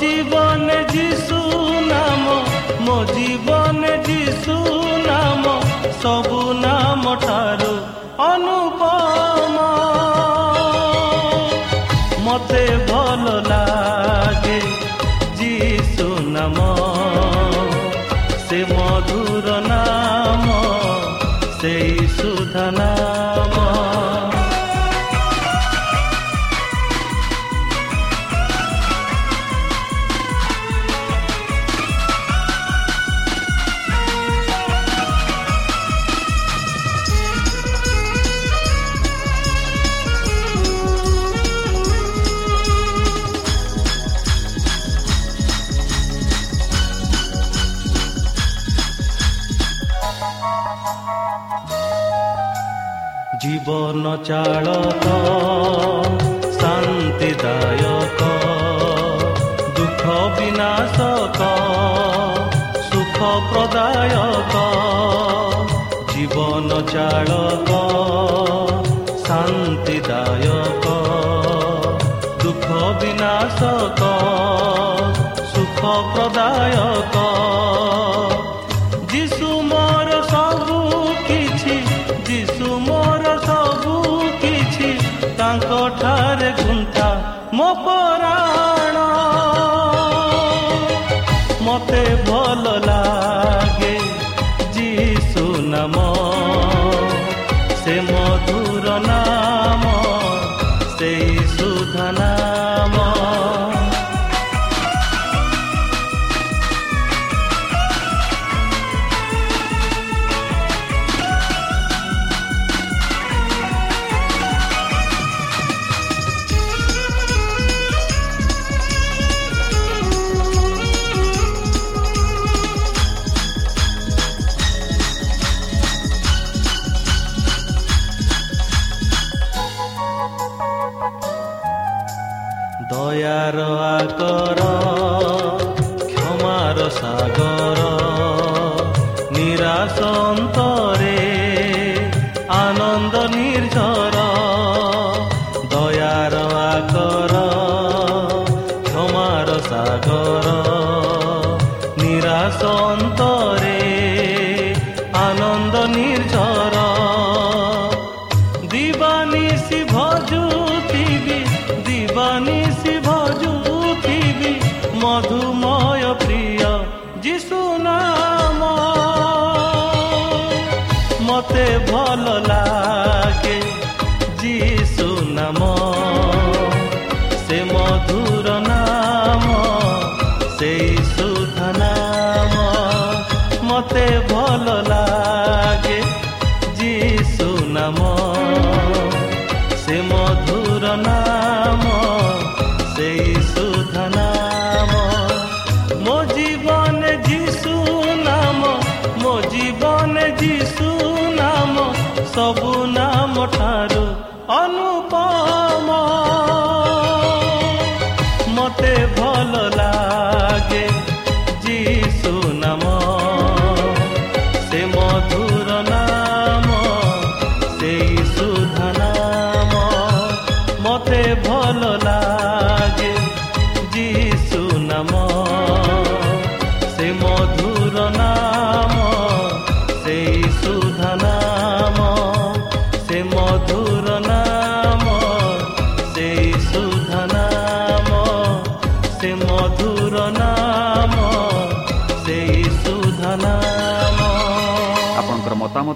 ଜୀବନ ଯୀଶୁ ନାମ ମୋ ଜୀବନ ଯୀଶୁ ନାମ ସବୁ ନାମ ଠାରୁ ଅନୁପମ ମତେ ଭଲ ଲାଗେ ଯୀଶୁ ନାମ ସେ ମଧୁର ନାମ ସେଇ ସୁଧ ନାମ ଜୀବନ ଚାଳକ ଶାନ୍ତିଦାୟକ ଦୁଃଖ ବିନାଶକ ସୁଖ ପ୍ରଦାୟକ ଜୀବନ ଚାଳକ ଶାନ୍ତିଦାୟକ ଦୁଃଖ ବିନାଶକ ସୁଖ ପ୍ରଦାୟକ ଦିବାନିଶି ଭଜୁଥିବି ମଧୁମୟ ପ୍ରିୟ ଯିଶୁ ନାମ ମତେ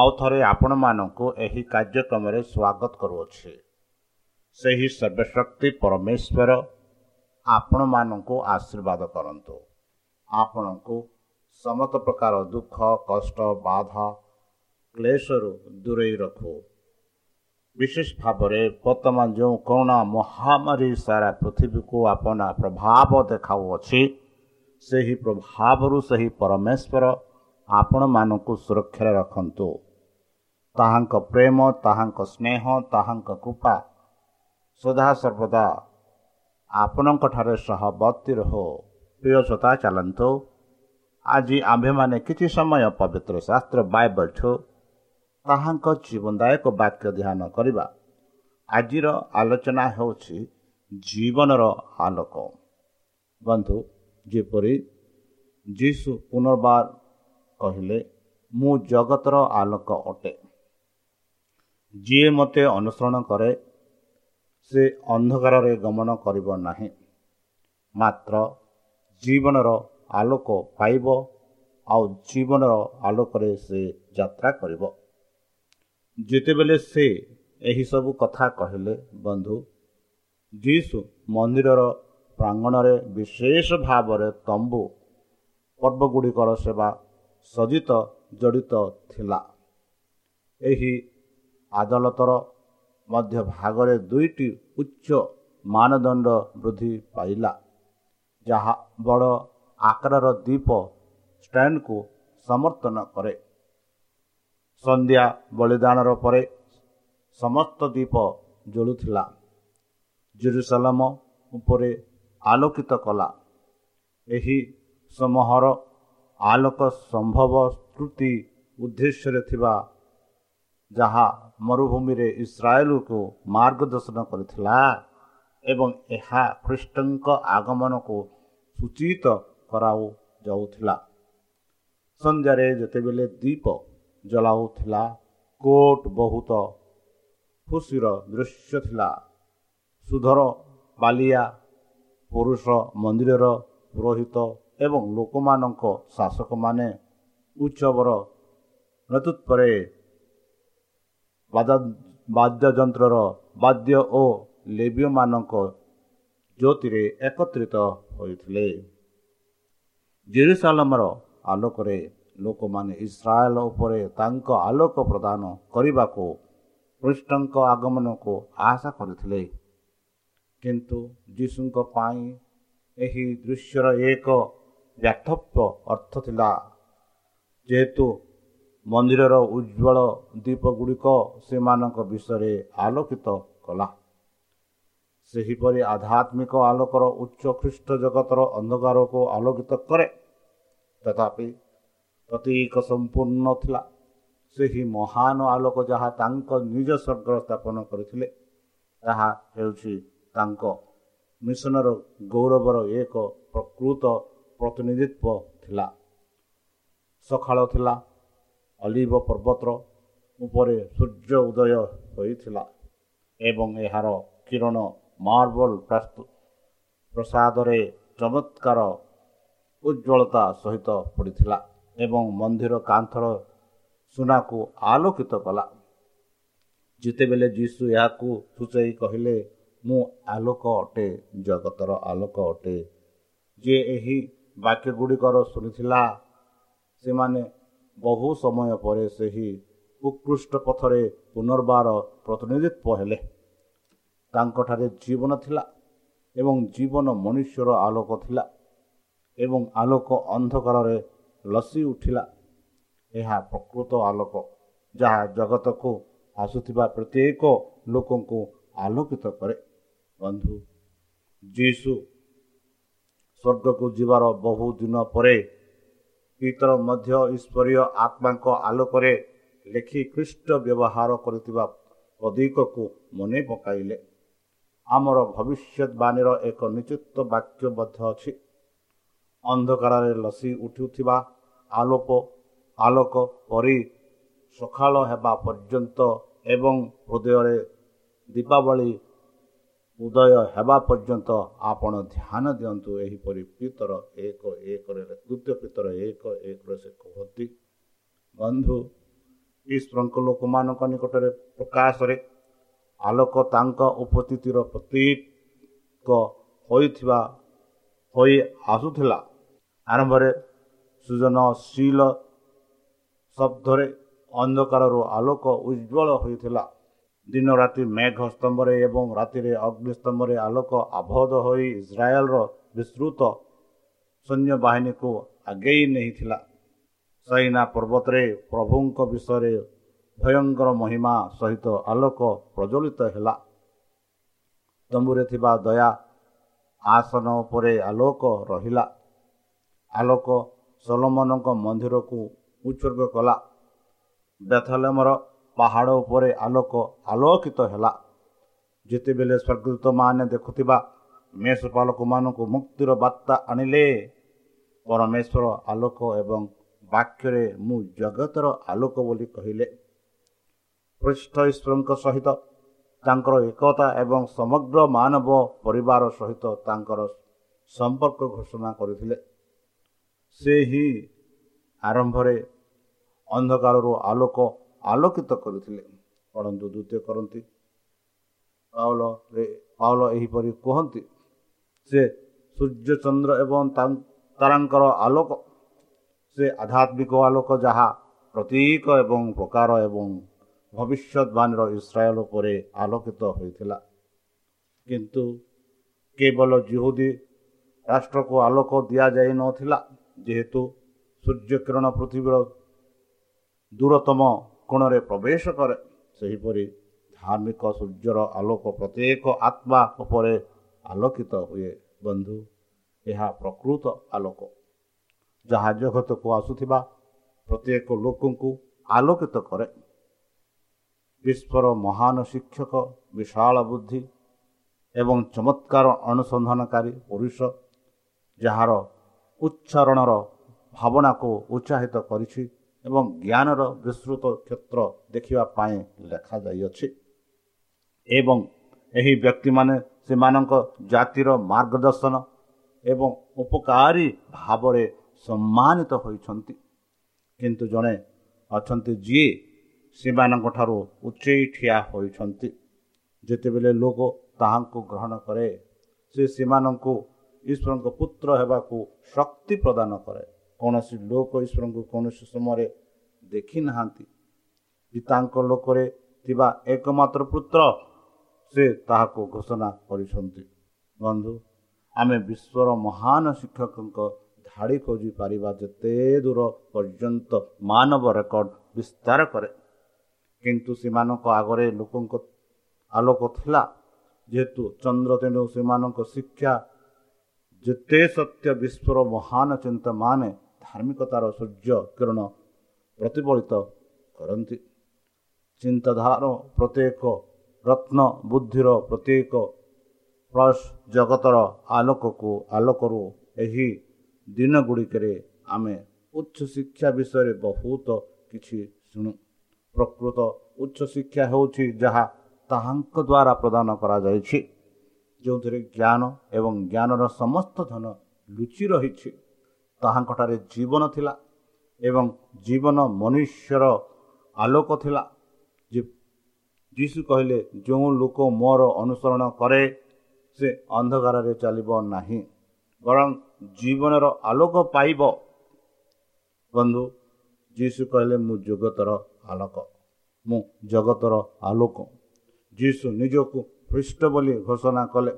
ଆଉ ଥରେ ଆପଣମାନଙ୍କୁ ଏହି କାର୍ଯ୍ୟକ୍ରମରେ ସ୍ୱାଗତ କରୁଅଛି। ସେହି ସର୍ବଶକ୍ତି ପରମେଶ୍ୱର ଆପଣମାନଙ୍କୁ ଆଶୀର୍ବାଦ କରନ୍ତୁ। ଆପଣଙ୍କୁ ସମସ୍ତ ପ୍ରକାର ଦୁଃଖ କଷ୍ଟ ବାଧା କ୍ଲେଶରୁ ଦୂରେଇ ରଖୁ। ବିଶେଷ ଭାବରେ ବର୍ତ୍ତମାନ ଯେଉଁ କରୋନା ମହାମାରୀ ସାରା ପୃଥିବୀକୁ ଆପଣା ପ୍ରଭାବ ଦେଖାଉଅଛି ସେହି ପ୍ରଭାବରୁ ସେହି ପରମେଶ୍ୱର ଆପଣମାନଙ୍କୁ ସୁରକ୍ଷାରେ ରଖନ୍ତୁ। ତାହାଙ୍କ ପ୍ରେମ ତାହାଙ୍କ ସ୍ନେହ ତାହାଙ୍କ କୃପା ସଦାସର୍ବଦା ଆପଣଙ୍କଠାରେ ସହବର୍ତ୍ତୀ ରହୁ। ପ୍ରିୟ ଶ୍ରୋତା ଚାଲନ୍ତୁ। ଆଜି ଆମ୍ଭେମାନେ କିଛି ସମୟ ପବିତ୍ର ଶାସ୍ତ୍ର ବାଇବଲଠୁ ତାହାଙ୍କ ଜୀବନଦାୟକ ବାକ୍ୟ ଧ୍ୟାନ କରିବା। ଆଜିର ଆଲୋଚନା ହେଉଛି ଜୀବନର ଆଲୋକ। ବନ୍ଧୁ ଯେପରି ଯୀଶୁ ପୁନର୍ବାର କହିଲେ ମୁଁ ଜଗତର ଆଲୋକ ଅଟେ। ଯିଏ ମୋତେ ଅନୁସରଣ କରେ ସେ ଅନ୍ଧକାରରେ ଗମନ କରିବ ନାହିଁ। ମାତ୍ର ଜୀବନର ଆଲୋକ ପାଇବ ଆଉ ଜୀବନର ଆଲୋକରେ ସେ ଯାତ୍ରା କରିବ। ଯେତେବେଳେ ସେ ଏହିସବୁ କଥା କହିଲେ ବନ୍ଧୁ ଯୀଶୁ ମନ୍ଦିରର ପ୍ରାଙ୍ଗଣରେ ବିଶେଷ ଭାବରେ ତମ୍ବୁ ପର୍ବଗୁଡ଼ିକର ସେବା ସଜିତ ଜଡ଼ିତ ଥିଲା। ଏହି ଆଦାଲତର ମଧ୍ୟ ଭାଗରେ ଦୁଇଟି ଉଚ୍ଚ ମାନଦଣ୍ଡ ବୃଦ୍ଧି ପାଇଲା ଯାହା ବଡ଼ ଆକାରର ଦ୍ୱୀପ ଷ୍ଟାଣ୍ଡକୁ ସମର୍ଥନ କରେ। ସନ୍ଧ୍ୟା ବଳିଦାନର ପରେ ସମସ୍ତ ଦ୍ୱୀପ ଜଳୁଥିଲା ଜେରୁସାଲାମ ଉପରେ ଆଲୋକିତ କଲା। ଏହି ସମୂହର ଆଲୋକ ସମ୍ଭବ ତ୍ରୁଟି ଉଦ୍ଦେଶ୍ୟରେ ଥିବା ଯାହା ମରୁଭୂମିରେ ଇସ୍ରାଏଲକୁ ମାର୍ଗଦର୍ଶନ କରିଥିଲା ଏବଂ ଏହା ଖ୍ରୀଷ୍ଟଙ୍କ ଆଗମନକୁ ସୂଚିତ କରାଯାଉଥିଲା ସନ୍ଧ୍ୟାରେ ଯେତେବେଳେ ଦ୍ୱୀପ ଜଳାଉଥିଲା କୋଟ ବହୁତ ଖୁସିର ଦୃଶ୍ୟ ଥିଲା। ସୁଧର ବାଲିଆ ପୁରୁଷ ମନ୍ଦିରର ପୁରୋହିତ ଏବଂ ଲୋକମାନଙ୍କ ଶାସକମାନେ ଉତ୍ସବର ନେତୃତ୍ୱରେ ବାଦ୍ୟଯନ୍ତ୍ରର ବାଦ୍ୟ ଓ ଲେବ୍ୟମାନଙ୍କ ଜ୍ୟୋତିରେ ଏକତ୍ରିତ ହୋଇଥିଲେ। ଜେରୁସାଲମର ଆଲୋକରେ ଲୋକମାନେ ଇସ୍ରାଏଲ ଉପରେ ତାଙ୍କ ଆଲୋକ ପ୍ରଦାନ କରିବାକୁ କୃଷ୍ଣଙ୍କ ଆଗମନକୁ ଆଶା କରିଥିଲେ। କିନ୍ତୁ ଯୀଶୁଙ୍କ ପାଇଁ ଏହି ଦୃଶ୍ୟର ଏକ ବ୍ୟାଥପ୍ୟ ଅର୍ଥ ଥିଲା ଯେହେତୁ ମନ୍ଦିରର ଉଜ୍ଜଳ ଦ୍ୱୀପଗୁଡ଼ିକ ସେମାନଙ୍କ ବିଷୟରେ ଆଲୋକିତ କଲା। ସେହିପରି ଆଧ୍ୟାତ୍ମିକ ଆଲୋକର ଉଚ୍ଚ ଖ୍ରୀଷ୍ଟ ଜଗତର ଅନ୍ଧକାରକୁ ଆଲୋକିତ କରେ। ତଥାପି ପ୍ରତୀକ ସମ୍ପୂର୍ଣ୍ଣ ଥିଲା। ସେହି ମହାନ ଆଲୋକ ଯାହା ତାଙ୍କ ନିଜ ସ୍ୱର୍ଗର ସ୍ଥାପନ କରିଥିଲେ ତାହା ହେଉଛି ତାଙ୍କ ମିଶନର ଗୌରବର ଏକ ପ୍ରକୃତ ପ୍ରତିନିଧିତ୍ୱ ଥିଲା। ସକାଳ ଥିଲା ଅଲିଭ ପର୍ବତର ଉପରେ ସୂର୍ଯ୍ୟ ଉଦୟ ହୋଇଥିଲା ଏବଂ ଏହାର କିରଣ ମାର୍ବଲ ପ୍ରସାଦରେ ଚମତ୍କାର ଉଜ୍ଜଳତା ସହିତ ପଡ଼ିଥିଲା ଏବଂ ମନ୍ଦିର କାନ୍ଥର ସୁନାକୁ ଆଲୋକିତ କଲା। ଯେତେବେଳେ ଯୀଶୁ ଏହାକୁ ସୂଚାଇ କହିଲେ ମୁଁ ଆଲୋକ ଅଟେ ଜଗତର ଆଲୋକ ଅଟେ ଯିଏ ଏହି ବାକ୍ୟ ଗୁଡ଼ିକର ଶୁଣିଥିଲା ସେମାନେ ବହୁ ସମୟ ପରେ ସେହି ଉତ୍କୃଷ୍ଟ ପଥରେ ପୁନର୍ବାର ପ୍ରତିନିଧିତ୍ୱ ହେଲେ। ତାଙ୍କଠାରେ ଜୀବନ ଥିଲା ଏବଂ ଜୀବନ ମନୁଷ୍ୟର ଆଲୋକ ଥିଲା ଏବଂ ଆଲୋକ ଅନ୍ଧକାରରେ ଲସି ଉଠିଲା। ଏହା ପ୍ରକୃତ ଆଲୋକ ଯାହା ଜଗତକୁ ଆସୁଥିବା ପ୍ରତ୍ୟେକ ଲୋକଙ୍କୁ ଆଲୋକିତ କରେ। ବନ୍ଧୁ ଯୀଶୁ ସ୍ୱର୍ଗକୁ ଯିବାର ବହୁ ଦିନ ପରେ ପିତର ମଧ୍ୟ ଈଶ୍ୱରୀୟ ଆତ୍ମାଙ୍କ ଆଲୋକରେ ଲେଖି ଖ୍ରୀଷ୍ଟ ବ୍ୟବହାର କରିଥିବା ପ୍ରଦୀକକୁ ମନେ ପକାଇଲେ। ଆମର ଭବିଷ୍ୟତବାଣୀର ଏକ ନିଶ୍ଚିତ ବାକ୍ୟ ମଧ୍ୟ ଅଛି। ଅନ୍ଧକାରରେ ଲସି ଉଠୁଥିବା ଆଲୋକ ଆଲୋକ ପରି ସକାଳ ହେବା ପର୍ଯ୍ୟନ୍ତ ଏବଂ ହୃଦୟରେ ଦୀପାବଳି ଉଦୟ ହେବା ପର୍ଯ୍ୟନ୍ତ ଆପଣ ଧ୍ୟାନ ଦିଅନ୍ତୁ ଏହିପରି ପିତର ଏକ ଏକରେ ଦ୍ୱିତୀୟ ପିତର ଏକ ଏକରେ ସେ କୁହନ୍ତି ବନ୍ଧୁ ଈଶ୍ୱରଙ୍କ ଲୋକମାନଙ୍କ ନିକଟରେ ପ୍ରକାଶରେ ଆଲୋକ ତାଙ୍କ ଉପସ୍ଥିତିର ପ୍ରତୀକ ହୋଇଥିବା ହୋଇ ଆସୁଥିଲା। ଆରମ୍ଭରେ ସୃଜନଶୀଳ ଶବ୍ଦରେ ଅନ୍ଧକାରରୁ ଆଲୋକ ଉଜ୍ଜଳ ହୋଇଥିଲା। ଦିନ ରାତି ମେଘ ସ୍ତମ୍ଭରେ ଏବଂ ରାତିରେ ଅଗ୍ନିସ୍ତମ୍ଭରେ ଆଲୋକ ଆବଦ୍ଧ ହୋଇ ଇସ୍ରାଏଲର ବିସ୍ତୃତ ସୈନ୍ୟବାହିନୀକୁ ଆଗେଇ ନେଇଥିଲା। ସୈନା ପର୍ବତରେ ପ୍ରଭୁଙ୍କ ବିଷୟରେ ଭୟଙ୍କର ମହିମା ସହିତ ଆଲୋକ ପ୍ରଜ୍ୱଳିତ ହେଲା। ତମ୍ବୁରେ ଥିବା ଦୟା ଆସନ ଉପରେ ଆଲୋକ ରହିଲା। ଆଲୋକ ସୋଲମନଙ୍କ ମନ୍ଦିରକୁ ଉତ୍ସର୍ଗ କଲା। ବେଥଲେମର ପାହାଡ଼ ଉପରେ ଆଲୋକ ଆଲୋକିତ ହେଲା। ଯେତେବେଳେ ସ୍ୱର୍ଗଦୂତମାନେ ଦେଖୁଥିବା ମେଷପାଲକମାନଙ୍କୁ ମୁକ୍ତିର ବାର୍ତ୍ତା ଆଣିଲେ ପରମେଶ୍ୱର ଆଲୋକ ଏବଂ ବାକ୍ୟରେ ମୁଁ ଜଗତର ଆଲୋକ ବୋଲି କହିଲେ। ପୃଷ୍ଠ ଈଶ୍ୱରଙ୍କ ସହିତ ତାଙ୍କର ଏକତା ଏବଂ ସମଗ୍ର ମାନବ ପରିବାର ସହିତ ତାଙ୍କର ସମ୍ପର୍କ ଘୋଷଣା କରିଥିଲେ। ସେ ହିଁ ଆରମ୍ଭରେ ଅନ୍ଧକାରରୁ ଆଲୋକ ଆଲୋକିତ କରିଥିଲେ। ପଢ଼ନ୍ତୁ ଦ୍ୱିତୀୟ କରନ୍ତି। ପାଉଲରେ ପାଉଲ ଏହିପରି କୁହନ୍ତି ସେ ସୂର୍ଯ୍ୟ ଚନ୍ଦ୍ର ଏବଂ ତାରାଙ୍କର ଆଲୋକ ସେ ଆଧ୍ୟାତ୍ମିକ ଆଲୋକ ଯାହା ପ୍ରତୀକ ଏବଂ ପ୍ରକାର ଏବଂ ଭବିଷ୍ୟତବାଣୀର ଇସ୍ରାଏଲ ଉପରେ ଆଲୋକିତ ହୋଇଥିଲା। କିନ୍ତୁ କେବଳ ଜିହୁଦୀ ରାଷ୍ଟ୍ରକୁ ଆଲୋକ ଦିଆଯାଇନଥିଲା ଯେହେତୁ ସୂର୍ଯ୍ୟକିରଣ ପୃଥିବୀର ଦୂରତମ କୋଣରେ ପ୍ରବେଶ କରେ ସେହିପରି ଧାର୍ମିକ ସୂର୍ଯ୍ୟର ଆଲୋକ ପ୍ରତ୍ୟେକ ଆତ୍ମା ଉପରେ ଆଲୋକିତ ହୁଏ ବନ୍ଧୁ। ଏହା ପ୍ରକୃତ ଆଲୋକ। ଯାହା ଜଗତକୁ ଆସୁଥିବା ପ୍ରତ୍ୟେକ ଲୋକଙ୍କୁ ଆଲୋକିତ କରେ। ବିଶ୍ୱର ମହାନ ଶିକ୍ଷକ ବିଶାଳ ବୁଦ୍ଧି ଏବଂ ଚମତ୍କାର ଅନୁସନ୍ଧାନକାରୀ ପୁରୁଷ ଯାହାର ଉଚ୍ଚାରଣର ଭାବନାକୁ ଉତ୍ସାହିତ କରିଛି ଏବଂ ଜ୍ଞାନର ବିସ୍ତୃତ କ୍ଷେତ୍ର ଦେଖିବା ପାଇଁ ଲେଖାଯାଇଅଛି। ଏବଂ ଏହି ବ୍ୟକ୍ତିମାନେ ସେମାନଙ୍କ ଜାତିର ମାର୍ଗଦର୍ଶନ ଏବଂ ଉପକାରୀ ଭାବରେ ସମ୍ମାନିତ ହୋଇଛନ୍ତି। କିନ୍ତୁ ଜଣେ ଅଛନ୍ତି ଯିଏ ସେମାନଙ୍କଠାରୁ ଉଚ୍ଚେଇ ଠିଆ ହୋଇଛନ୍ତି। ଯେତେବେଳେ ଲୋକ ତାହାଙ୍କୁ ଗ୍ରହଣ କରେ ସେ ସେମାନଙ୍କୁ ଈଶ୍ୱରଙ୍କ ପୁତ୍ର ହେବାକୁ ଶକ୍ତି ପ୍ରଦାନ କରେ। କୌଣସି ଲୋକ ଈଶ୍ୱରଙ୍କୁ କୌଣସି ସମୟରେ ଦେଖିନାହାନ୍ତି। ପିତାଙ୍କ ଲୋକରେ ଥିବା ଏକମାତ୍ର ପୁତ୍ର ସେ ତାହାକୁ ଘୋଷଣା କରିଛନ୍ତି। ବନ୍ଧୁ ଆମେ ବିଶ୍ୱର ମହାନ ଶିକ୍ଷକଙ୍କ ଧାଡ଼ି ଖୋଜି ପାରିବା ଯେତେ ଦୂର ପର୍ଯ୍ୟନ୍ତ ମାନବ ରେକର୍ଡ ବିସ୍ତାର କରେ। କିନ୍ତୁ ସେମାନଙ୍କ ଆଗରେ ଲୋକଙ୍କ ଆଲୋକ ଥିଲା। ଯେହେତୁ ଚନ୍ଦ୍ର ତେଣୁ ସେମାନଙ୍କ ଶିକ୍ଷା ଯେତେ ସତ୍ୟ ବିଶ୍ୱର ମହାନ ଚିନ୍ତାମାନେ ଧାର୍ମିକତାର ସୂର୍ଯ୍ୟ କିରଣ ପ୍ରତିଫଳିତ କରନ୍ତି। ଚିନ୍ତାଧାରାର ପ୍ରତ୍ୟେକ ରତ୍ନ ବୁଦ୍ଧିର ପ୍ରତ୍ୟେକ ପ୍ଲସ୍ ଜଗତର ଆଲୋକକୁ ଆଲୋକରୁ ଏହି ଦିନ ଗୁଡ଼ିକରେ ଆମେ ଉଚ୍ଚ ଶିକ୍ଷା ବିଷୟରେ ବହୁତ କିଛି ଶୁଣୁ। ପ୍ରକୃତ ଉଚ୍ଚ ଶିକ୍ଷା ହେଉଛି ଯାହା ତାହାଙ୍କ ଦ୍ୱାରା ପ୍ରଦାନ କରାଯାଇଛି। ଯେଉଁଥିରେ ଜ୍ଞାନ ଏବଂ ଜ୍ଞାନର ସମସ୍ତ ଧନ ଲୁଚି ରହିଛି। ତାହାଙ୍କଠାରେ ଜୀବନ ଥିଲା ଏବଂ ଜୀବନ ମନୁଷ୍ୟର ଆଲୋକ ଥିଲା। ଯୀଶୁ କହିଲେ ଯେଉଁ ଲୋକ ମୋର ଅନୁସରଣ କରେ ସେ ଅନ୍ଧକାରରେ ଚାଲିବ ନାହିଁ। ବରଂ ଜୀବନର ଆଲୋକ ପାଇବ। ବନ୍ଧୁ ଯୀଶୁ କହିଲେ ମୁଁ ଜଗତର ଆଲୋକ ମୁଁ ଜଗତର ଆଲୋକ। ଯୀଶୁ ନିଜକୁ ଖ୍ରୀଷ୍ଟ ବୋଲି ଘୋଷଣା କଲେ।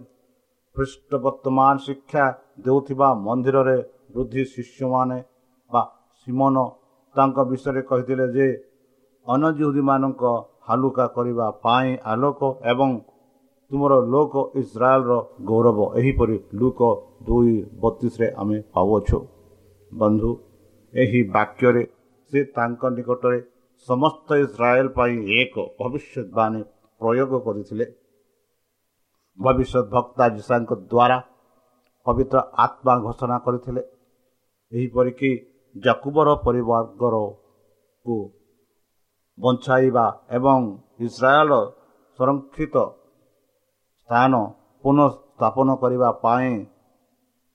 ଖ୍ରୀଷ୍ଟ ବର୍ତ୍ତମାନ ଶିକ୍ଷା ଦେଉଥିବା ମନ୍ଦିରରେ ବୃଦ୍ଧି ଶିଷ୍ୟମାନେ ବା ସିମନ ତାଙ୍କ ବିଷୟରେ କହିଥିଲେ ଯେ ଅନଜୁହୁଦୀମାନଙ୍କ ହାଲୁକା କରିବା ପାଇଁ ଆଲୋକ ଏବଂ ତୁମର ଲୋକ ଇସ୍ରାଏଲର ଗୌରବ। ଏହିପରି ଲୋକ ଦୁଇ ବତିଶରେ ଆମେ ପାଉଅଛୁ। ବନ୍ଧୁ ଏହି ବାକ୍ୟରେ ସେ ତାଙ୍କ ନିକଟରେ ସମସ୍ତ ଇସ୍ରାଏଲ ପାଇଁ ଏକ ଭବିଷ୍ୟତବାଣୀ ପ୍ରୟୋଗ କରିଥିଲେ। ଭବିଷ୍ୟତ ଭକ୍ତା ଯୀଶାଙ୍କ ଦ୍ୱାରା ପବିତ୍ର ଆତ୍ମା ଘୋଷଣା କରିଥିଲେ। ଏହିପରିକି ଜାକୁବର ପରିବାରକୁ ବଞ୍ଚାଇବା ଏବଂ ଇସ୍ରାଏଲ ସଂରକ୍ଷିତ ସ୍ଥାନ ପୁନଃସ୍ଥାପନ କରିବା ପାଇଁ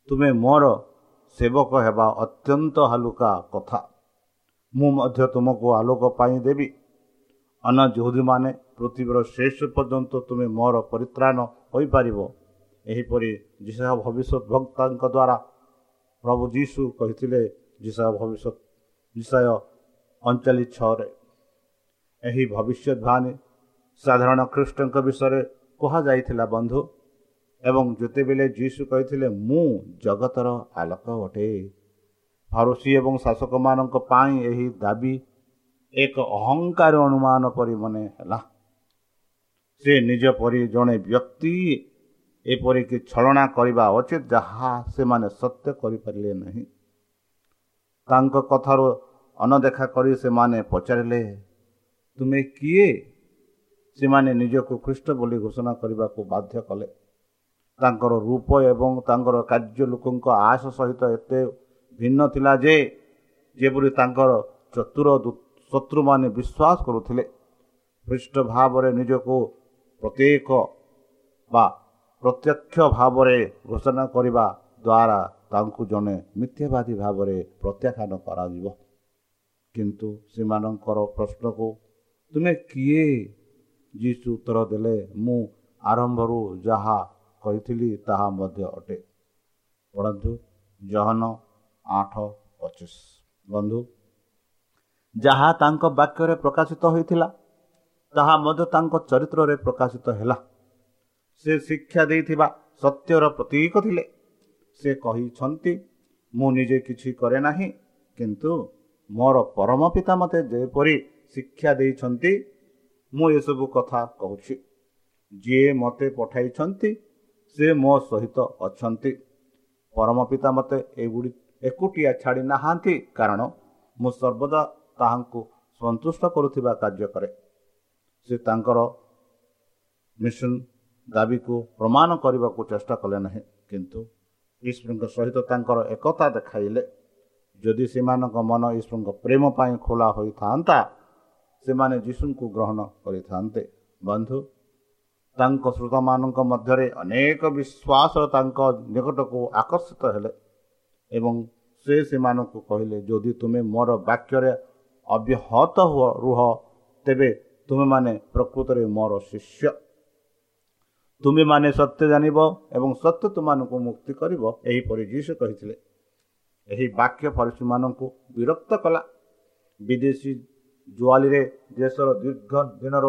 ତୁମେ ମୋର ସେବକ ହେବା ଅତ୍ୟନ୍ତ ହାଲୁକା କଥା। ମୁଁ ମଧ୍ୟ ତୁମକୁ ଆଲୋକ ପାଇଁ ଦେବି। ଅନ୍ୟ ଯୁହୁଦୀମାନେ ପୃଥିବୀର ଶେଷ ପର୍ଯ୍ୟନ୍ତ ତୁମେ ମୋର ପରିତ୍ରାଣ ହୋଇପାରିବ। ଏହିପରି ଯିଶା ଭବିଷ୍ୟତ ଭକ୍ତାଙ୍କ ଦ୍ୱାରା ପ୍ରଭୁ ଯୀଶୁ କହିଥିଲେ ଯିଶା ଭବିଷ୍ୟତ ବିଷୟ ଅଣଚାଳିଶ ଛଅରେ। ଏହି ଭବିଷ୍ୟତବାଣୀ ସାଧାରଣ ଖ୍ରୀଷ୍ଟଙ୍କ ବିଷୟରେ କୁହାଯାଇଥିଲା ବନ୍ଧୁ। ଏବଂ ଯେତେବେଳେ ଯୀଶୁ କହିଥିଲେ ମୁଁ ଜଗତର ଆଲୋକ ଅଟେ। ଫାରୁସି ଏବଂ ଶାସକମାନଙ୍କ ପାଇଁ ଏହି ଦାବି ଏକ ଅହଙ୍କାର ଅନୁମାନ ପରି ମନେ ହେଲା। ସେ ନିଜ ପରି ଜଣେ ବ୍ୟକ୍ତି ଏପରିକି ଛଳନା କରିବା ଉଚିତ ଯାହା ସେମାନେ ସତ୍ୟ କରିପାରିଲେ ନାହିଁ। ତାଙ୍କ କଥାରୁ ଅନଦେଖା କରି ସେମାନେ ପଚାରିଲେ ତୁମେ କିଏ? ସେମାନେ ନିଜକୁ ଖ୍ରୀଷ୍ଟ ବୋଲି ଘୋଷଣା କରିବାକୁ ବାଧ୍ୟ କଲେ। ତାଙ୍କର ରୂପ ଏବଂ ତାଙ୍କର କାର୍ଯ୍ୟ ଲୋକଙ୍କ ଆଶ ସହିତ ଏତେ ଭିନ୍ନ ଥିଲା ଯେ ଯେପରି ତାଙ୍କର ଚତୁର ଶତ୍ରୁମାନେ ବିଶ୍ୱାସ କରୁଥିଲେ। ଖ୍ରୀଷ୍ଟ ଭାବରେ ନିଜକୁ ପ୍ରତ୍ୟେକ ବା ପ୍ରତ୍ୟକ୍ଷ ଭାବରେ ଘୋଷଣା କରିବା ଦ୍ୱାରା ତାଙ୍କୁ ଜଣେ ମିଥ୍ୟାବାଦୀ ଭାବରେ ପ୍ରତ୍ୟାଖ୍ୟାନ କରାଯିବ। କିନ୍ତୁ ସେମାନଙ୍କର ପ୍ରଶ୍ନକୁ ତୁମେ କିଏ ଯୀଶୁ ଉତ୍ତର ଦେଲେ ମୁଁ ଆରମ୍ଭରୁ ଯାହା କହିଥିଲି ତାହା ମଧ୍ୟ ଅଟେ ପଢ଼ନ୍ତୁ ଜହନ ଆଠ ପଚିଶ। ବନ୍ଧୁ ଯାହା ତାଙ୍କ ବାକ୍ୟରେ ପ୍ରକାଶିତ ହୋଇଥିଲା ତାହା ମଧ୍ୟ ତାଙ୍କ ଚରିତ୍ରରେ ପ୍ରକାଶିତ ହେଲା। ସେ ଶିକ୍ଷା ଦେଇଥିବା ସତ୍ୟର ପ୍ରତୀକ ଥିଲେ। ସେ କହିଛନ୍ତି ମୁଁ ନିଜେ କିଛି କରେ ନାହିଁ କିନ୍ତୁ ମୋର ପରମ ପିତା ମୋତେ ଯେପରି ଶିକ୍ଷା ଦେଇଛନ୍ତି ମୁଁ ଏସବୁ କଥା କହୁଛି। ଯିଏ ମୋତେ ପଠାଇଛନ୍ତି ସେ ମୋ ସହିତ ଅଛନ୍ତି। ପରମ ପିତା ମୋତେ ଏଗୁଡ଼ି ଏକୁଟିଆ ଛାଡ଼ି ନାହାନ୍ତି କାରଣ ମୁଁ ସର୍ବଦା ତାହାଙ୍କୁ ସନ୍ତୁଷ୍ଟ କରୁଥିବା କାର୍ଯ୍ୟ କରେ। ସେ ତାଙ୍କର ମିଶନ ଦାବିକୁ ପ୍ରମାଣ କରିବାକୁ ଚେଷ୍ଟା କଲେ ନାହିଁ କିନ୍ତୁ ଈଶ୍ୱରଙ୍କ ସହିତ ତାଙ୍କର ଏକତା ଦେଖାଇଲେ। ଯଦି ସେମାନଙ୍କ ମନ ଈଶ୍ୱରଙ୍କ ପ୍ରେମ ପାଇଁ ଖୋଲା ହୋଇଥାନ୍ତା ସେମାନେ ଯୀଶୁଙ୍କୁ ଗ୍ରହଣ କରିଥାନ୍ତେ। ବନ୍ଧୁ ତାଙ୍କ ଶ୍ରୋତାମାନଙ୍କ ମଧ୍ୟରେ ଅନେକ ବିଶ୍ୱାସ ତାଙ୍କ ନିକଟକୁ ଆକର୍ଷିତ ହେଲେ ଏବଂ ସେ ସେମାନଙ୍କୁ କହିଲେ ଯଦି ତୁମେ ମୋର ବାକ୍ୟରେ ଅବ୍ୟାହତ ରୁହ ତେବେ ତୁମେମାନେ ପ୍ରକୃତରେ ମୋର ଶିଷ୍ୟ। ତୁମେମାନେ ସତ୍ୟ ଜାଣିବ ଏବଂ ସତ୍ୟ ତୁମମାନଙ୍କୁ ମୁକ୍ତି କରିବ ଏହିପରି ଯୀଶୁ କହିଥିଲେ। ଏହି ବାକ୍ୟ ଫରିସୀମାନଙ୍କୁ ବିରକ୍ତ କଲା। ବିଦେଶୀ ଜୁଆଲିରେ ଦେଶର ଦୀର୍ଘ ଦିନର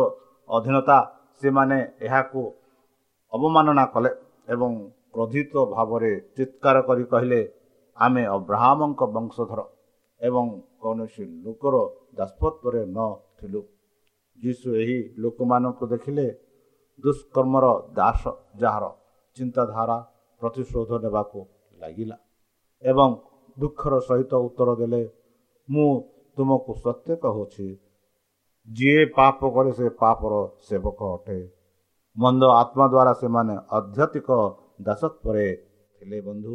ଅଧୀନତା ସେମାନେ ଏହାକୁ ଅବମାନନା କଲେ ଏବଂ କ୍ରୋଧିତ ଭାବରେ ଚିତ୍କାର କରି କହିଲେ ଆମେ ଅବ୍ରାହ୍ମଙ୍କ ବଂଶଧର ଏବଂ କୌଣସି ଲୋକର ଦାସପତ୍ୱରେ ନଥିଲୁ। ଯୀଶୁ ଏହି ଲୋକମାନଙ୍କୁ ଦେଖିଲେ ଦୁଷ୍କର୍ମର ଦାସ ଯାହାର ଚିନ୍ତାଧାରା ପ୍ରତିଶୋଧ ନେବାକୁ ଲାଗିଲା। ଏବଂ ଦୁଃଖର ସହିତ ଉତ୍ତର ଦେଲେ ମୁଁ ତୁମକୁ ସତ୍ୟ କହୁଛି। ଯିଏ ପାପ କରେ ସେ ପାପର ସେବକ ଅଟେ। ମନ୍ଦ ଆତ୍ମା ଦ୍ୱାରା ସେମାନେ ଆଧ୍ୟାତ୍ମିକ ଦାସତ୍ୱରେ ଥିଲେ ବନ୍ଧୁ।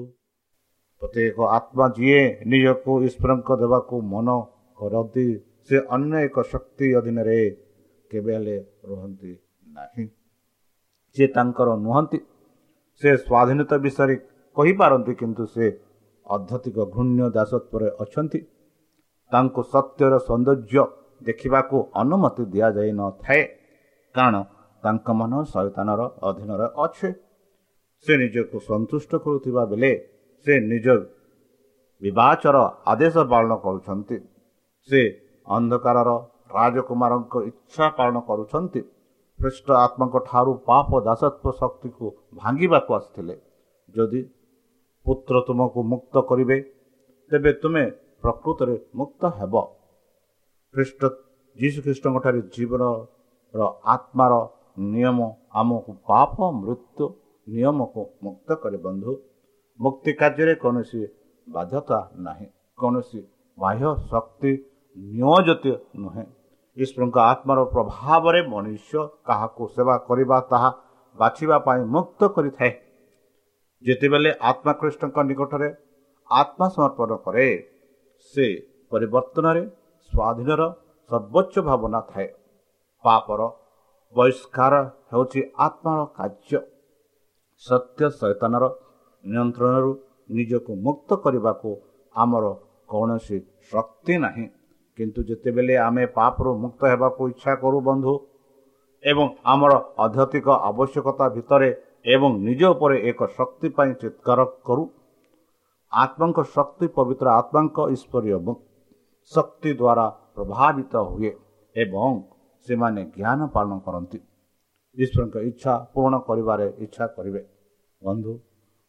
ପ୍ରତ୍ୟେକ ଆତ୍ମା ଯିଏ ନିଜକୁ ଈଶ୍ୱରଙ୍କ ଦେବାକୁ ମନ କରନ୍ତି ସେ ଅନ୍ୟ ଏକ ଶକ୍ତି ଅଧୀନରେ କେବେ ହେଲେ ରୁହନ୍ତି ନାହିଁ। ସେ ତାଙ୍କର ନୁହନ୍ତି ସେ ସ୍ୱାଧୀନତା ବିଷୟରେ କହିପାରନ୍ତି କିନ୍ତୁ ସେ ଅଧ୍ୟତିକ ଘୃଣ୍ୟ ଦାସତ୍ୱରେ ଅଛନ୍ତି। ତାଙ୍କୁ ସତ୍ୟର ସୌନ୍ଦର୍ଯ୍ୟ ଦେଖିବାକୁ ଅନୁମତି ଦିଆଯାଇନଥାଏ କାରଣ ତାଙ୍କ ମନ ଶୈତାନର ଅଧୀନରେ ଅଛି। ସେ ନିଜକୁ ସନ୍ତୁଷ୍ଟ କରୁଥିବା ବେଳେ ସେ ନିଜ ବିବାଚର ଆଦେଶ ପାଳନ କରୁଛନ୍ତି। ସେ ଅନ୍ଧକାରର ରାଜକୁମାରଙ୍କ ଇଚ୍ଛା ପାଳନ କରୁଛନ୍ତି। ଖ୍ରୀଷ୍ଟ ଆତ୍ମାଙ୍କ ଠାରୁ ପାପ ଦାସତ୍ୱ ଶକ୍ତିକୁ ଭାଙ୍ଗିବାକୁ ଆସିଥିଲେ। ଯଦି ପୁତ୍ର ତୁମକୁ ମୁକ୍ତ କରିବେ ତେବେ ତୁମେ ପ୍ରକୃତରେ ମୁକ୍ତ ହେବ। ଖ୍ରୀଷ୍ଟ ଯୀଶୁ ଖ୍ରୀଷ୍ଟଙ୍କଠାରେ ଜୀବନର ଆତ୍ମାର ନିୟମ ଆମକୁ ପାପ ମୃତ୍ୟୁ ନିୟମକୁ ମୁକ୍ତ କରେ ବନ୍ଧୁ। ମୁକ୍ତି କାର୍ଯ୍ୟରେ କୌଣସି ବାଧ୍ୟତା ନାହିଁ। କୌଣସି ବାହ୍ୟ ଶକ୍ତି ନିୟୋଜିତ ନୁହେଁ। ଈଶ୍ୱରଙ୍କ ଆତ୍ମାର ପ୍ରଭାବରେ ମନୁଷ୍ୟ କାହାକୁ ସେବା କରିବା ତାହା ବାଛିବା ପାଇଁ ମୁକ୍ତ କରିଥାଏ। ଯେତେବେଳେ ଆତ୍ମାକୃଷ୍ଣଙ୍କ ନିକଟରେ ଆତ୍ମା ସମର୍ପଣ କରେ ସେ ପରିବର୍ତ୍ତନରେ ସ୍ୱାଧୀନର ସର୍ବୋଚ୍ଚ ଭାବନା ଥାଏ। ପାପର ବହିଷ୍କାର ହେଉଛି ଆତ୍ମାର କାର୍ଯ୍ୟ। ସତ୍ୟ ସୈତାନର ନିୟନ୍ତ୍ରଣରୁ ନିଜକୁ ମୁକ୍ତ କରିବାକୁ ଆମର କୌଣସି ଶକ୍ତି ନାହିଁ। କିନ୍ତୁ ଯେତେବେଳେ ଆମେ ପାପରୁ ମୁକ୍ତ ହେବାକୁ ଇଚ୍ଛା କରୁ ବନ୍ଧୁ ଏବଂ ଆମର ଅଧ୍ୟତିକ ଆବଶ୍ୟକତା ଭିତରେ ଏବଂ ନିଜ ଉପରେ ଏକ ଶକ୍ତି ପାଇଁ ଚିତ୍କାର କରୁ ଆତ୍ମାଙ୍କ ଶକ୍ତି ପବିତ୍ର ଆତ୍ମାଙ୍କ ଈଶ୍ୱରୀୟ ଶକ୍ତି ଦ୍ୱାରା ପ୍ରଭାବିତ ହୁଏ ଏବଂ ସେମାନେ ଜ୍ଞାନ ପାଳନ କରନ୍ତି। ଈଶ୍ୱରଙ୍କ ଇଚ୍ଛା ପୂରଣ କରିବାରେ ଇଚ୍ଛା କରିବେ। ବନ୍ଧୁ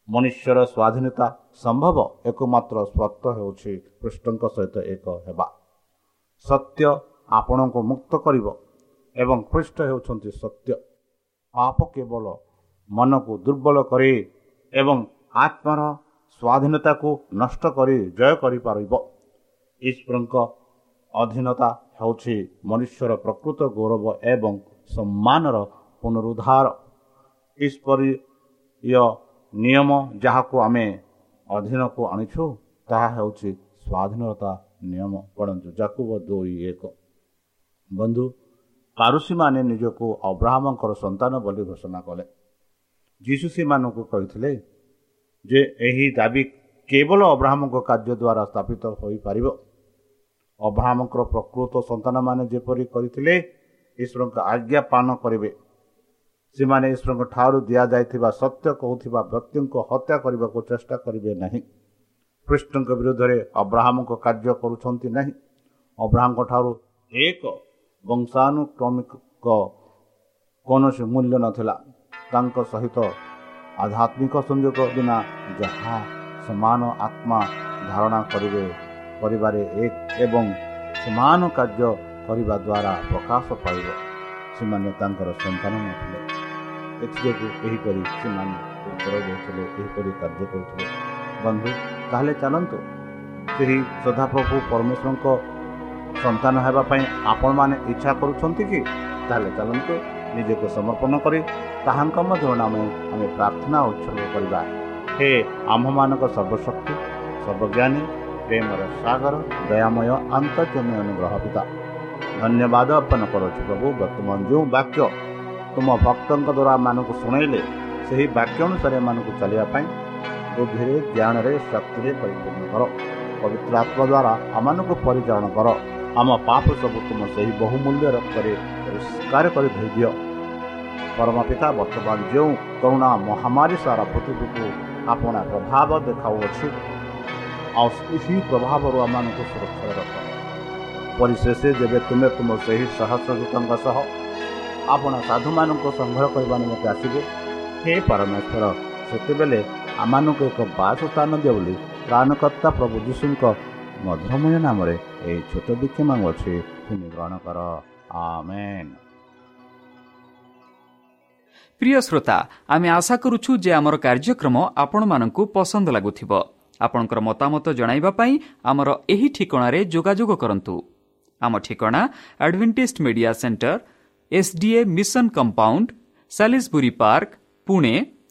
ମନୁଷ୍ୟର ସ୍ୱାଧୀନତା ସମ୍ଭବ ଏକମାତ୍ର ସ୍ୱତ୍ତ ହେଉଛି କୃଷ୍ଣଙ୍କ ସହିତ ଏକ ହେବା। ସତ୍ୟ ଆପଣଙ୍କୁ ମୁକ୍ତ କରିବ ଏବଂ ଖ୍ରୀଷ୍ଟ ହେଉଛନ୍ତି ସତ୍ୟ। ପାପ କେବଳ ମନକୁ ଦୁର୍ବଳ କରେ ଏବଂ ଆତ୍ମାର ସ୍ୱାଧୀନତାକୁ ନଷ୍ଟ କରି ଜୟ କରିପାରିବ। ଈଶ୍ୱରଙ୍କ ଅଧୀନତା ହେଉଛି ମନୁଷ୍ୟର ପ୍ରକୃତ ଗୌରବ ଏବଂ ସମ୍ମାନର ପୁନରୁଦ୍ଧାର। ଈଶ୍ୱରୀୟ ନିୟମ ଯାହାକୁ ଆମେ ଅଧୀନକୁ ଆଣିଛୁ ତାହା ହେଉଛି ସ୍ୱାଧୀନତା ନିୟମ ପଢ଼ନ୍ତୁ ଜାକୁବ ଦୁଇ ଏକ ବନ୍ଧୁ ପାରୁସୀମାନେ ନିଜକୁ ଅବ୍ରାହ୍ମଙ୍କର ସନ୍ତାନ ବୋଲି ଘୋଷଣା କଲେ ଯୀଶୁ ସେମାନଙ୍କୁ କହିଥିଲେ ଯେ ଏହି ଦାବି କେବଳ ଅବ୍ରାହ୍ମଙ୍କ କାର୍ଯ୍ୟ ଦ୍ୱାରା ସ୍ଥାପିତ ହୋଇପାରିବ ଅବ୍ରାହ୍ମଙ୍କର ପ୍ରକୃତ ସନ୍ତାନମାନେ ଯେପରି କରିଥିଲେ ଈଶ୍ୱରଙ୍କ ଆଜ୍ଞା ପାଳନ କରିବେ ସେମାନେ ଈଶ୍ୱରଙ୍କ ଠାରୁ ଦିଆଯାଇଥିବା ସତ୍ୟ କହୁଥିବା ବ୍ୟକ୍ତିଙ୍କୁ ହତ୍ୟା କରିବାକୁ ଚେଷ୍ଟା କରିବେ ନାହିଁ କୃଷ୍ଣଙ୍କ ବିରୁଦ୍ଧରେ ଅବ୍ରାହ୍ମଙ୍କ କାର୍ଯ୍ୟ କରୁଛନ୍ତି ନାହିଁ। ଅବ୍ରାହ୍ମଙ୍କ ଠାରୁ ଏକ ବଂଶାନୁକ୍ରମିକ କୌଣସି ମୂଲ୍ୟ ନଥିଲା। ତାଙ୍କ ସହିତ ଆଧ୍ୟାତ୍ମିକ ସଂଯୋଗ ବିନା ଯାହା ସମାନ ଆତ୍ମା ଧାରଣା କରିବେ କରିବାରେ ଏକ ଏବଂ ସମାନ କାର୍ଯ୍ୟ କରିବା ଦ୍ୱାରା ପ୍ରକାଶ ପାଇବ ସେମାନେ ତାଙ୍କର ସନ୍ତାନ ନଥିଲେ। ଏଥିଯୋଗୁଁ ଏହିପରି ସେମାନେ ଉତ୍ତର ଦେଉଥିଲେ ଏହିପରି କାର୍ଯ୍ୟ କରୁଥିଲେ। ବନ୍ଧୁ ତାହେଲେ ଚାଲନ୍ତୁ। ସେହି ସଦାପ୍ରଭୁ ପରମେଶ୍ୱରଙ୍କ ସନ୍ତାନ ହେବା ପାଇଁ ଆପଣମାନେ ଇଚ୍ଛା କରୁଛନ୍ତି କି? ତାହେଲେ ଚାଲନ୍ତୁ ନିଜକୁ ସମର୍ପଣ କରି ତାହାଙ୍କ ମଧ୍ୟରେ ଆମେ ଆମେ ପ୍ରାର୍ଥନା ଉତ୍ସର୍ଗ କରିବା। ହେ ଆମ୍ଭମାନଙ୍କ ସର୍ବଶକ୍ତି ସର୍ବଜ୍ଞାନୀ ପ୍ରେମର ସାଗର ଦୟାମୟ ଆନ୍ତର୍ଜମୀ ଅନୁଗ୍ରହ ପିତା ଧନ୍ୟବାଦ ଅର୍ପଣ କରୁଛୁ ପ୍ରଭୁ ବର୍ତ୍ତମାନ ଯେଉଁ ବାକ୍ୟ ତୁମ ଭକ୍ତଙ୍କ ଦ୍ୱାରା ମାନଙ୍କୁ ଶୁଣେଇଲେ ସେହି ବାକ୍ୟ ଅନୁସାରେ ଏମାନଙ୍କୁ ଚାଲିବା ପାଇଁ ବୁଦ୍ଧିରେ ଜ୍ଞାନରେ ଶକ୍ତିରେ ପରିପୂର୍ଣ୍ଣ କର। ପବିତ୍ର ଆତ୍ମା ଦ୍ୱାରା ଆମମାନଙ୍କୁ ପରିଚାଳନା କର। ଆମ ପାପ ସବୁ ତୁମ ସେହି ବହୁମୂଲ୍ୟ ରକ୍ତରେ ପରିଷ୍କାର କରି ଧୋଇଦିଅ। ପରମ ପିତା ବର୍ତ୍ତମାନ ଯେଉଁ କରୁଣା ମହାମାରୀ ସାରା ପୃଥିବୀକୁ ଆପଣ ପ୍ରଭାବ ଦେଖାଉଅଛି ଆଉ ସେହି ପ୍ରଭାବରୁ ଆମମାନଙ୍କୁ ସୁରକ୍ଷାରେ ରଖ। ପରିଶେଷ ଯେବେ ତୁମେ ତୁମ ସେହି ସହସ୍ରଦୂତଙ୍କ ସହ ଆପଣ ସାଧୁମାନଙ୍କୁ ସଂଗ୍ରହ କରିବା ନିମନ୍ତେ ଆସିବେ ହେ ପରମେଶ୍ୱର ସେତେବେଳେ ଆମମାନଙ୍କୁ ଏକ ବାସସ୍ଥାନ ଦିଅ ବୋଲି ପ୍ରାଣକର୍ତ୍ତା ପ୍ରଭୁ ଯୀଶୁଙ୍କ ମଧୁରମୟ ନାମରେ ଏହି ଛୋଟ ଭିକ୍ଷ ମାଗୁଅଛି। ତୁମେ ଗ୍ରହଣ କର। ଆମେନ୍। ପ୍ରିୟ ଶ୍ରୋତା ଆମେ ଆଶା କରୁଛୁ ଯେ ଆମର କାର୍ଯ୍ୟକ୍ରମ ଆପଣମାନଙ୍କୁ ପସନ୍ଦ ଲାଗୁଥିବ। ଆପଣଙ୍କର ମତାମତ ଜଣାଇବା ପାଇଁ ଆମର ଏହି ଠିକଣାରେ ଯୋଗାଯୋଗ କରନ୍ତୁ। ଆମ ଠିକଣା Adventist Media Center SDA mission compound Salisbury Park Pune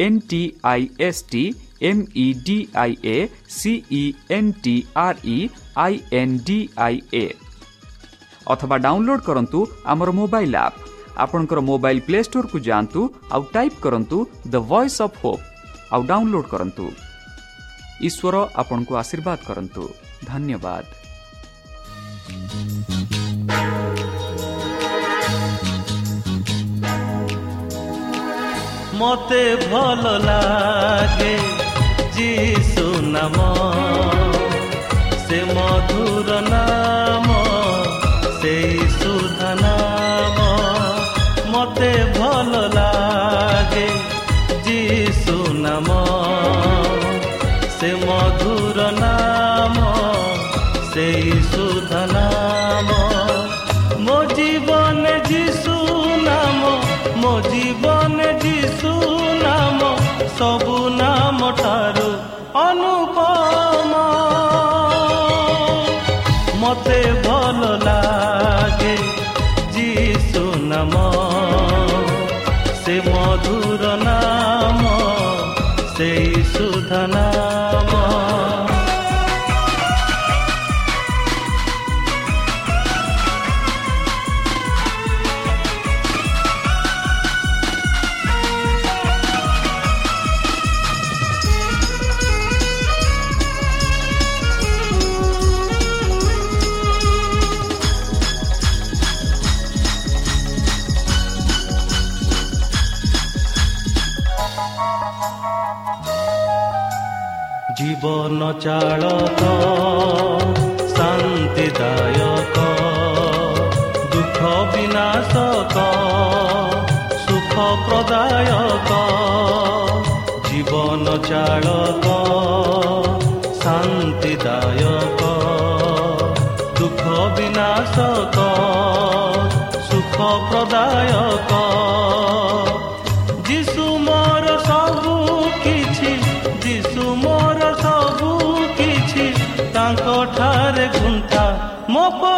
V E N T I S T M E D I A C E N T R E I N D I A ଅଥବା download କରନ୍ତୁ ଆମର mobile app ଆପଣଙ୍କର mobile play ଷ୍ଟୋରକୁ ଯାଆନ୍ତୁ ଆଉ type କରନ୍ତୁ the Voice of Hope ଆଉ download କରନ୍ତୁ ଈଶ୍ୱର ଆପଣଙ୍କୁ ଆଶୀର୍ବାଦ କରନ୍ତୁ ଧନ୍ୟବାଦ ମୋତେ ଭଲ ଲାଗେ ଯୀଶୁ ନାମ ସବୁ ମୋ